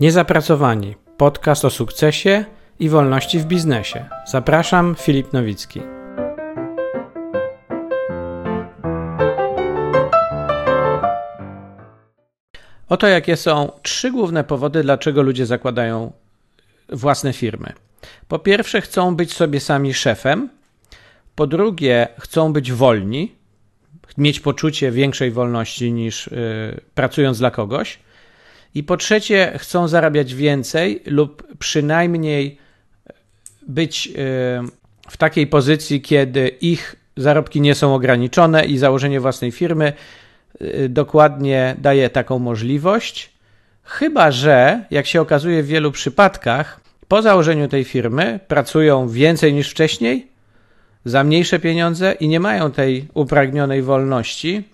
Niezapracowani. Podcast o sukcesie i wolności w biznesie. Zapraszam, Filip Nowicki. Oto jakie są trzy główne powody, dlaczego ludzie zakładają własne firmy. Po pierwsze, chcą być sobie sami szefem. Po drugie, chcą być wolni, mieć poczucie większej wolności niż yy, pracując dla kogoś. I po trzecie, chcą zarabiać więcej lub przynajmniej być yy, w takiej pozycji, kiedy ich zarobki nie są ograniczone i założenie własnej firmy yy, dokładnie daje taką możliwość. Chyba, że jak się okazuje w wielu przypadkach, po założeniu tej firmy pracują więcej niż wcześniej, za mniejsze pieniądze i nie mają tej upragnionej wolności,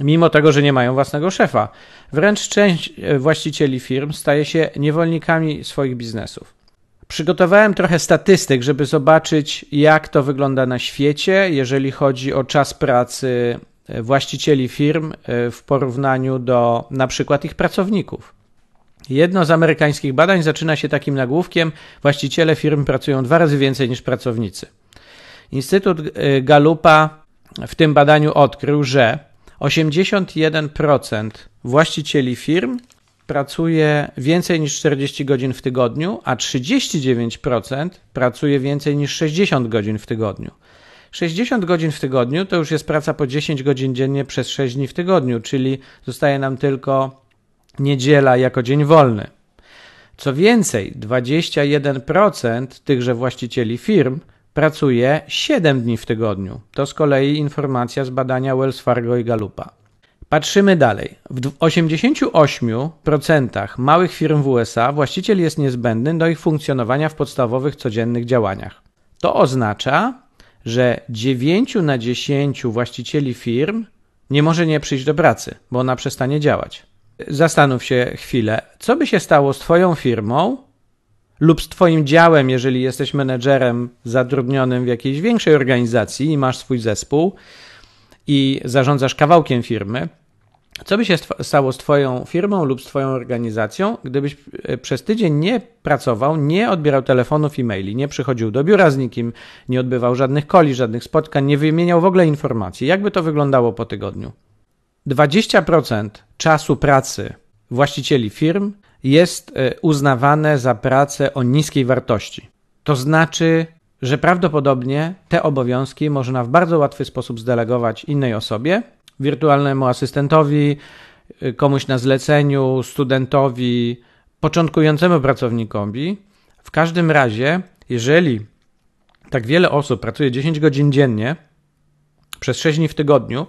mimo tego, że nie mają własnego szefa. Wręcz część właścicieli firm staje się niewolnikami swoich biznesów. Przygotowałem trochę statystyk, żeby zobaczyć, jak to wygląda na świecie, jeżeli chodzi o czas pracy właścicieli firm w porównaniu do na przykład ich pracowników. Jedno z amerykańskich badań zaczyna się takim nagłówkiem: Właściciele firm pracują dwa razy więcej niż pracownicy. Instytut Galupa w tym badaniu odkrył, że 81% właścicieli firm pracuje więcej niż 40 godzin w tygodniu, a 39% pracuje więcej niż 60 godzin w tygodniu. 60 godzin w tygodniu to już jest praca po 10 godzin dziennie przez 6 dni w tygodniu, czyli zostaje nam tylko niedziela jako dzień wolny. Co więcej, 21% tychże właścicieli firm pracuje 7 dni w tygodniu. To z kolei informacja z badania Wells Fargo i Galupa. Patrzymy dalej. W 88% małych firm w USA właściciel jest niezbędny do ich funkcjonowania w podstawowych codziennych działaniach. To oznacza, że 9 na 10 właścicieli firm nie może nie przyjść do pracy, bo ona przestanie działać. Zastanów się chwilę, co by się stało z Twoją firmą lub z Twoim działem, jeżeli jesteś menedżerem zatrudnionym w jakiejś większej organizacji i masz swój zespół i zarządzasz kawałkiem firmy. Co by się stało z Twoją firmą lub z Twoją organizacją, gdybyś przez tydzień nie pracował, nie odbierał telefonów i maili, nie przychodził do biura z nikim, nie odbywał żadnych koli, żadnych spotkań, nie wymieniał w ogóle informacji? Jak by to wyglądało po tygodniu? 20% czasu pracy właścicieli firm jest uznawane za pracę o niskiej wartości. To znaczy, że prawdopodobnie te obowiązki można w bardzo łatwy sposób zdelegować innej osobie, wirtualnemu asystentowi, komuś na zleceniu, studentowi, początkującemu pracownikowi. W każdym razie, jeżeli tak wiele osób pracuje 10 godzin dziennie przez 6 dni w tygodniu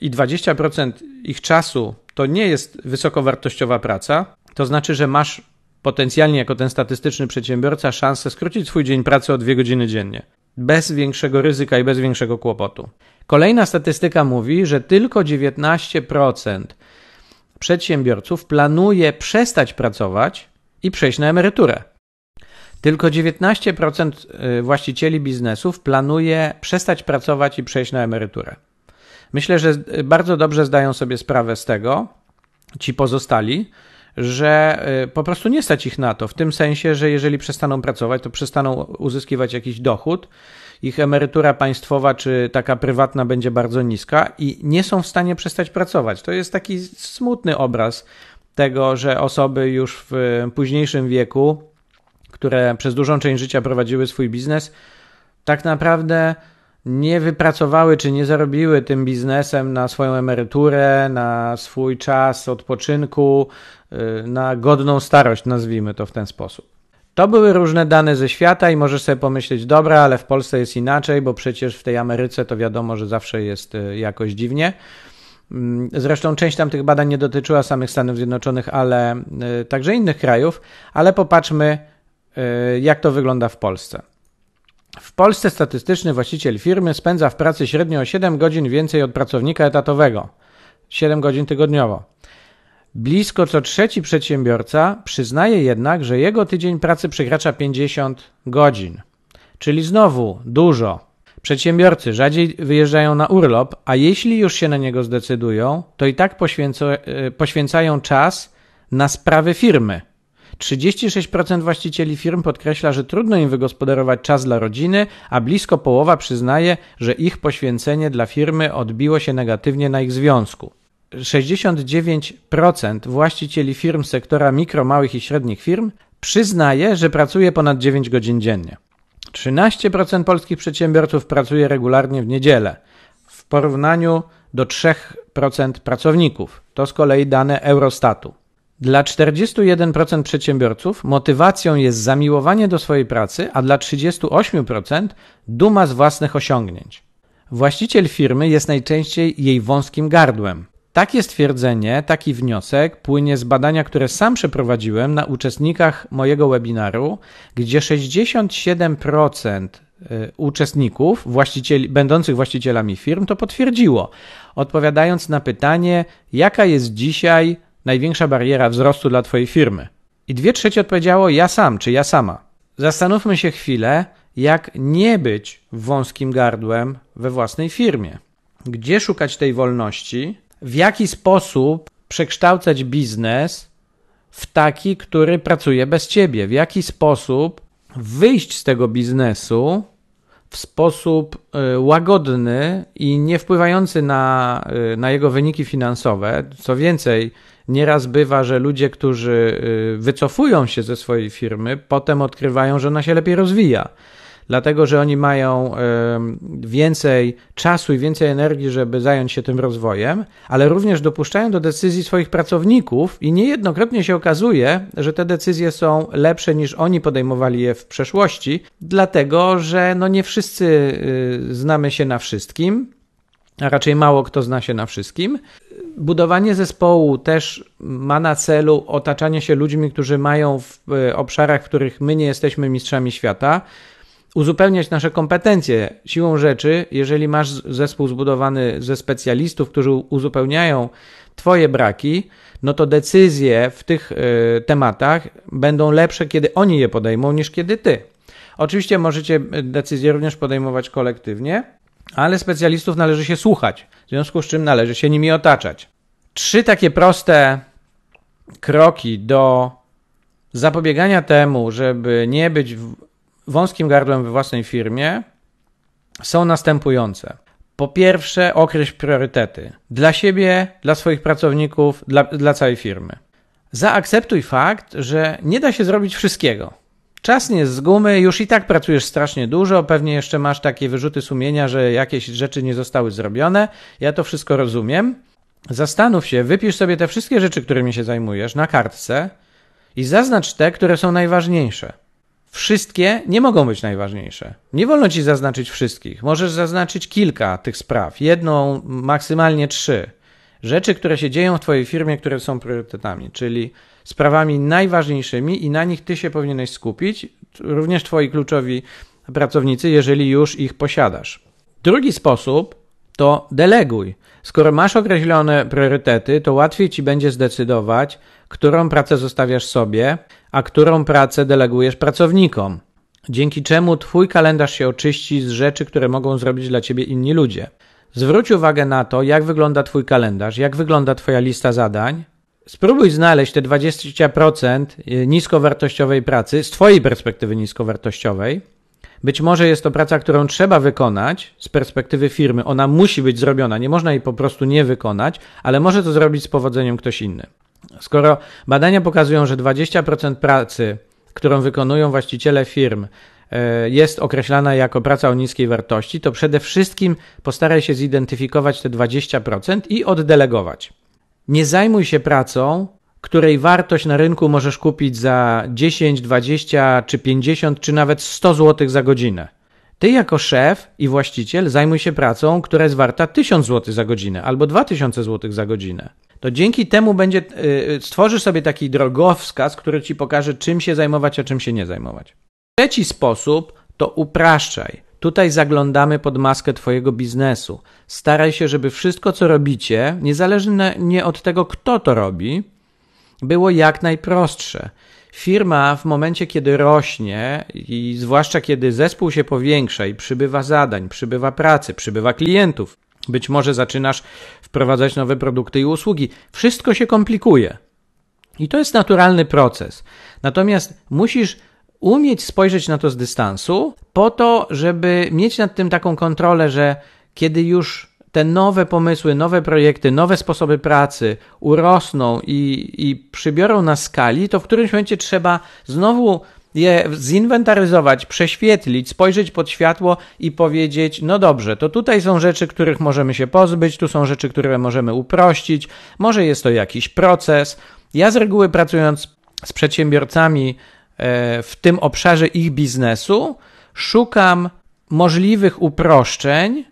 i 20% ich czasu to nie jest wysokowartościowa praca, to znaczy, że masz potencjalnie jako ten statystyczny przedsiębiorca szansę skrócić swój dzień pracy o 2 godziny dziennie. Bez większego ryzyka i bez większego kłopotu. Kolejna statystyka mówi, że tylko 19% przedsiębiorców planuje przestać pracować i przejść na emeryturę. Tylko 19% właścicieli biznesów planuje przestać pracować i przejść na emeryturę. Myślę, że bardzo dobrze zdają sobie sprawę z tego ci pozostali, że po prostu nie stać ich na to, w tym sensie, że jeżeli przestaną pracować, to przestaną uzyskiwać jakiś dochód, ich emerytura państwowa czy taka prywatna będzie bardzo niska i nie są w stanie przestać pracować. To jest taki smutny obraz tego, że osoby już w późniejszym wieku, które przez dużą część życia prowadziły swój biznes, tak naprawdę nie wypracowały czy nie zarobiły tym biznesem na swoją emeryturę, na swój czas odpoczynku, na godną starość, nazwijmy to w ten sposób. To były różne dane ze świata i możesz sobie pomyśleć, dobra, ale w Polsce jest inaczej, bo przecież w tej Ameryce to wiadomo, że zawsze jest jakoś dziwnie. Zresztą część tam tych badań nie dotyczyła samych Stanów Zjednoczonych, ale także innych krajów, ale popatrzmy, jak to wygląda w Polsce. W Polsce statystyczny właściciel firmy spędza w pracy średnio o 7 godzin więcej od pracownika etatowego 7 godzin tygodniowo. Blisko co trzeci przedsiębiorca przyznaje jednak, że jego tydzień pracy przekracza 50 godzin. Czyli znowu dużo. Przedsiębiorcy rzadziej wyjeżdżają na urlop, a jeśli już się na niego zdecydują, to i tak poświęcają czas na sprawy firmy. 36% właścicieli firm podkreśla, że trudno im wygospodarować czas dla rodziny, a blisko połowa przyznaje, że ich poświęcenie dla firmy odbiło się negatywnie na ich związku. 69% właścicieli firm sektora mikro, małych i średnich firm przyznaje, że pracuje ponad 9 godzin dziennie. 13% polskich przedsiębiorców pracuje regularnie w niedzielę, w porównaniu do 3% pracowników. To z kolei dane Eurostatu. Dla 41% przedsiębiorców motywacją jest zamiłowanie do swojej pracy, a dla 38% duma z własnych osiągnięć. Właściciel firmy jest najczęściej jej wąskim gardłem. Takie stwierdzenie, taki wniosek płynie z badania, które sam przeprowadziłem na uczestnikach mojego webinaru, gdzie 67% y, uczestników, właścicieli, będących właścicielami firm, to potwierdziło, odpowiadając na pytanie, jaka jest dzisiaj największa bariera wzrostu dla Twojej firmy. I dwie trzecie odpowiedziało ja sam czy ja sama. Zastanówmy się chwilę, jak nie być wąskim gardłem we własnej firmie. Gdzie szukać tej wolności, w jaki sposób przekształcać biznes w taki, który pracuje bez ciebie, w jaki sposób wyjść z tego biznesu w sposób y, łagodny i nie wpływający na, y, na jego wyniki finansowe. Co więcej, nieraz bywa, że ludzie, którzy y, wycofują się ze swojej firmy, potem odkrywają, że ona się lepiej rozwija. Dlatego że oni mają więcej czasu i więcej energii, żeby zająć się tym rozwojem, ale również dopuszczają do decyzji swoich pracowników i niejednokrotnie się okazuje, że te decyzje są lepsze niż oni podejmowali je w przeszłości, dlatego że no nie wszyscy y, znamy się na wszystkim, a raczej mało kto zna się na wszystkim. Budowanie zespołu też ma na celu otaczanie się ludźmi, którzy mają w y, obszarach, w których my nie jesteśmy mistrzami świata, uzupełniać nasze kompetencje. Siłą rzeczy, jeżeli masz zespół zbudowany ze specjalistów, którzy uzupełniają Twoje braki, no to decyzje w tych y, tematach będą lepsze, kiedy oni je podejmą, niż kiedy Ty. Oczywiście możecie e, decyzje również podejmować kolektywnie, ale specjalistów należy się słuchać, w związku z czym należy się nimi otaczać. Trzy takie proste kroki do zapobiegania temu, żeby nie być wąskim gardłem we własnej firmie są następujące. Po pierwsze, określ priorytety dla siebie, dla swoich pracowników, dla, dla całej firmy. Zaakceptuj fakt, że nie da się zrobić wszystkiego. Czas nie z gumy, już i tak pracujesz strasznie dużo, pewnie jeszcze masz takie wyrzuty sumienia, że jakieś rzeczy nie zostały zrobione. Ja to wszystko rozumiem. Zastanów się, wypisz sobie te wszystkie rzeczy, którymi się zajmujesz na kartce i zaznacz te, które są najważniejsze. Wszystkie nie mogą być najważniejsze. Nie wolno ci zaznaczyć wszystkich. Możesz zaznaczyć kilka tych spraw, jedną, maksymalnie trzy. Rzeczy, które się dzieją w Twojej firmie, które są priorytetami, czyli sprawami najważniejszymi i na nich Ty się powinieneś skupić, również Twoi kluczowi pracownicy, jeżeli już ich posiadasz. Drugi sposób to deleguj. Skoro masz określone priorytety, to łatwiej ci będzie zdecydować, którą pracę zostawiasz sobie, a którą pracę delegujesz pracownikom. Dzięki czemu twój kalendarz się oczyści z rzeczy, które mogą zrobić dla ciebie inni ludzie. Zwróć uwagę na to, jak wygląda twój kalendarz, jak wygląda twoja lista zadań. Spróbuj znaleźć te 20% niskowartościowej pracy z twojej perspektywy niskowartościowej być może jest to praca, którą trzeba wykonać z perspektywy firmy. Ona musi być zrobiona, nie można jej po prostu nie wykonać, ale może to zrobić z powodzeniem ktoś inny. Skoro badania pokazują, że 20% pracy, którą wykonują właściciele firm, jest określana jako praca o niskiej wartości, to przede wszystkim postaraj się zidentyfikować te 20% i oddelegować. Nie zajmuj się pracą, której wartość na rynku możesz kupić za 10, 20 czy 50 czy nawet 100 zł za godzinę. Ty jako szef i właściciel zajmuj się pracą, która jest warta 1000 zł za godzinę albo 2000 zł za godzinę. To dzięki temu będzie yy, stworzysz sobie taki drogowskaz, który ci pokaże czym się zajmować, a czym się nie zajmować. Trzeci sposób to upraszczaj. Tutaj zaglądamy pod maskę Twojego biznesu. Staraj się, żeby wszystko, co robicie, niezależnie nie od tego, kto to robi, było jak najprostsze. Firma w momencie, kiedy rośnie i zwłaszcza kiedy zespół się powiększa i przybywa zadań, przybywa pracy, przybywa klientów, być może zaczynasz wprowadzać nowe produkty i usługi, wszystko się komplikuje. I to jest naturalny proces. Natomiast musisz umieć spojrzeć na to z dystansu, po to, żeby mieć nad tym taką kontrolę, że kiedy już te nowe pomysły, nowe projekty, nowe sposoby pracy urosną i, i przybiorą na skali, to w którymś momencie trzeba znowu je zinwentaryzować, prześwietlić, spojrzeć pod światło i powiedzieć: No dobrze, to tutaj są rzeczy, których możemy się pozbyć, tu są rzeczy, które możemy uprościć, może jest to jakiś proces. Ja z reguły pracując z przedsiębiorcami w tym obszarze ich biznesu, szukam możliwych uproszczeń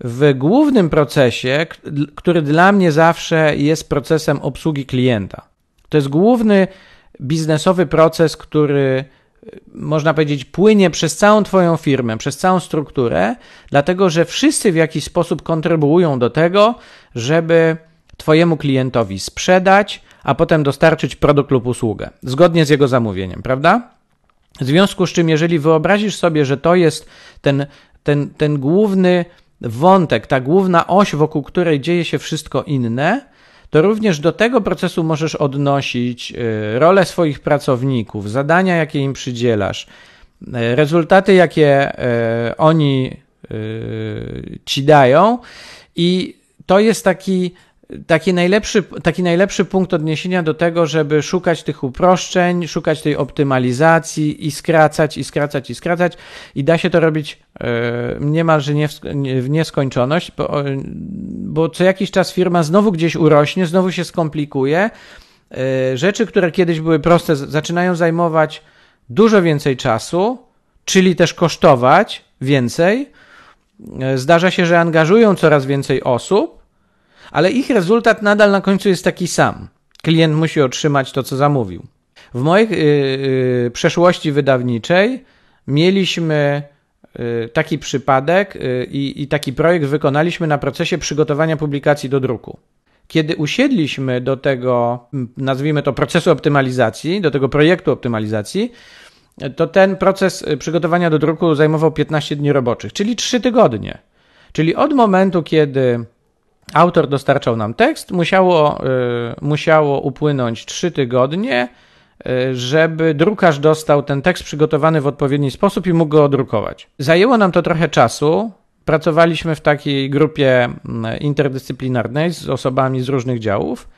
w głównym procesie, który dla mnie zawsze jest procesem obsługi klienta. To jest główny biznesowy proces, który można powiedzieć, płynie przez całą Twoją firmę, przez całą strukturę, dlatego że wszyscy w jakiś sposób kontrybuują do tego, żeby Twojemu klientowi sprzedać, a potem dostarczyć produkt lub usługę, zgodnie z jego zamówieniem, prawda? W związku z czym, jeżeli wyobrazisz sobie, że to jest ten, ten, ten główny wątek, ta główna oś, wokół której dzieje się wszystko inne, to również do tego procesu możesz odnosić y, rolę swoich pracowników, zadania, jakie im przydzielasz, y, rezultaty, jakie y, oni ci dają, i to jest taki taki najlepszy, taki najlepszy punkt odniesienia do tego, żeby szukać tych uproszczeń, szukać tej optymalizacji i skracać, i skracać, i skracać. I da się to robić e, niemalże nie w, nie, w nieskończoność, bo, bo co jakiś czas firma znowu gdzieś urośnie, znowu się skomplikuje. E, rzeczy, które kiedyś były proste, zaczynają zajmować dużo więcej czasu, czyli też kosztować więcej. E, zdarza się, że angażują coraz więcej osób, ale ich rezultat nadal na końcu jest taki sam. Klient musi otrzymać to, co zamówił. W mojej yy, yy, przeszłości wydawniczej mieliśmy yy, taki przypadek y, i taki projekt wykonaliśmy na procesie przygotowania publikacji do druku. Kiedy usiedliśmy do tego, nazwijmy to procesu optymalizacji, do tego projektu optymalizacji, to ten proces y, przygotowania do druku zajmował 15 dni roboczych, czyli 3 tygodnie. Czyli od momentu, kiedy autor dostarczał nam tekst, musiało, y, musiało upłynąć trzy tygodnie, y, żeby drukarz dostał ten tekst przygotowany w odpowiedni sposób i mógł go odrukować. Zajęło nam to trochę czasu. Pracowaliśmy w takiej grupie mm, interdyscyplinarnej z osobami z różnych działów.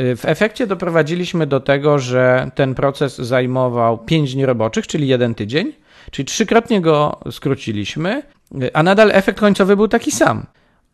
Y, w efekcie doprowadziliśmy do tego, że ten proces zajmował 5 dni roboczych, czyli jeden tydzień, czyli trzykrotnie go skróciliśmy, a nadal efekt końcowy był taki sam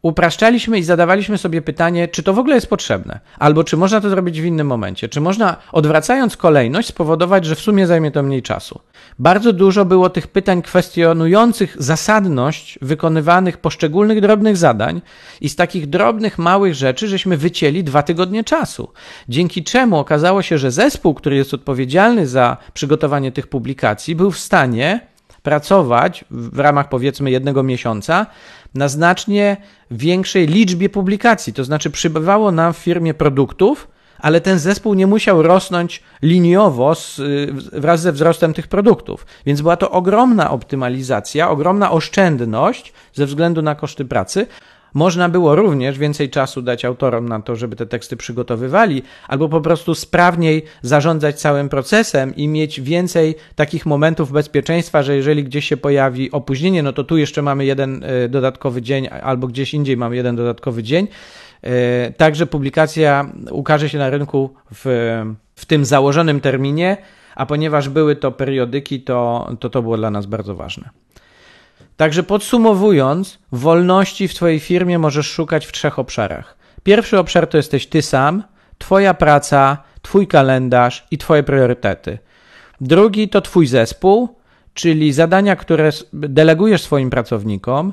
upraszczaliśmy i zadawaliśmy sobie pytanie, czy to w ogóle jest potrzebne, albo czy można to zrobić w innym momencie, czy można, odwracając kolejność, spowodować, że w sumie zajmie to mniej czasu. Bardzo dużo było tych pytań kwestionujących zasadność wykonywanych poszczególnych drobnych zadań i z takich drobnych, małych rzeczy żeśmy wycięli dwa tygodnie czasu, dzięki czemu okazało się, że zespół, który jest odpowiedzialny za przygotowanie tych publikacji, był w stanie pracować w ramach powiedzmy jednego miesiąca na znacznie większej liczbie publikacji. To znaczy, przybywało nam w firmie produktów, ale ten zespół nie musiał rosnąć liniowo z, wraz ze wzrostem tych produktów. Więc była to ogromna optymalizacja, ogromna oszczędność ze względu na koszty pracy, można było również więcej czasu dać autorom na to, żeby te teksty przygotowywali, albo po prostu sprawniej zarządzać całym procesem i mieć więcej takich momentów bezpieczeństwa, że jeżeli gdzieś się pojawi opóźnienie, no to tu jeszcze mamy jeden e, dodatkowy dzień, albo gdzieś indziej mamy jeden dodatkowy dzień. E, także publikacja ukaże się na rynku w, w tym założonym terminie, a ponieważ były to periodyki, to, to to było dla nas bardzo ważne. Także podsumowując, wolności w Twojej firmie możesz szukać w trzech obszarach. Pierwszy obszar to jesteś Ty sam, Twoja praca, Twój kalendarz i Twoje priorytety. Drugi to Twój zespół, czyli zadania, które delegujesz swoim pracownikom,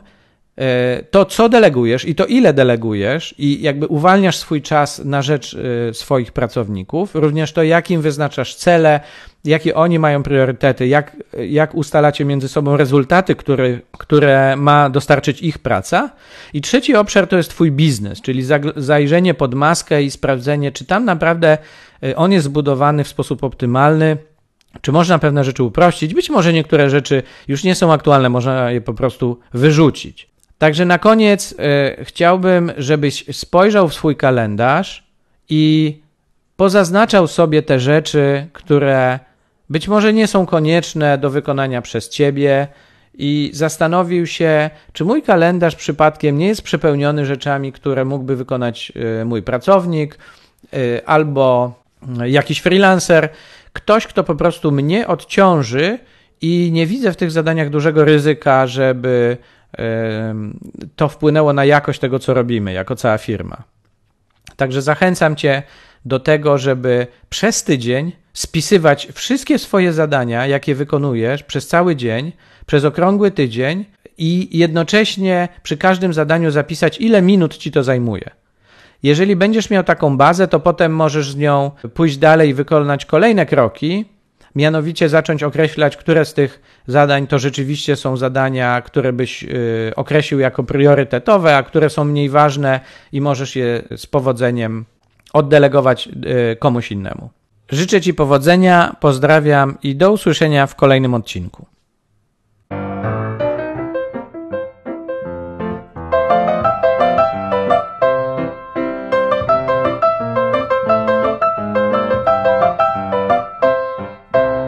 to co delegujesz i to ile delegujesz i jakby uwalniasz swój czas na rzecz e, swoich pracowników, również to jakim wyznaczasz cele, jakie oni mają priorytety, jak, jak ustalacie między sobą rezultaty, które, które ma dostarczyć ich praca. I trzeci obszar to jest Twój biznes, czyli zajrzenie pod maskę i sprawdzenie, czy tam naprawdę y, on jest zbudowany w sposób optymalny. Czy można pewne rzeczy uprościć? Być może niektóre rzeczy już nie są aktualne, można je po prostu wyrzucić. Także na koniec y, chciałbym, żebyś spojrzał w swój kalendarz i pozaznaczał sobie te rzeczy, które być może nie są konieczne do wykonania przez ciebie i zastanowił się, czy mój kalendarz przypadkiem nie jest przepełniony rzeczami, które mógłby wykonać y, mój pracownik y, albo jakiś freelancer, ktoś, kto po prostu mnie odciąży i nie widzę w tych zadaniach dużego ryzyka, żeby to wpłynęło na jakość tego, co robimy, jako cała firma. Także zachęcam Cię do tego, żeby przez tydzień spisywać wszystkie swoje zadania, jakie wykonujesz przez cały dzień, przez okrągły tydzień i jednocześnie przy każdym zadaniu zapisać, ile minut ci to zajmuje. Jeżeli będziesz miał taką bazę, to potem możesz z nią pójść dalej i wykonać kolejne kroki, mianowicie zacząć określać, które z tych zadań to rzeczywiście są zadania, które byś y, określił jako priorytetowe, a które są mniej ważne i możesz je z powodzeniem oddelegować y, komuś innemu. Życzę Ci powodzenia, pozdrawiam i do usłyszenia w kolejnym odcinku.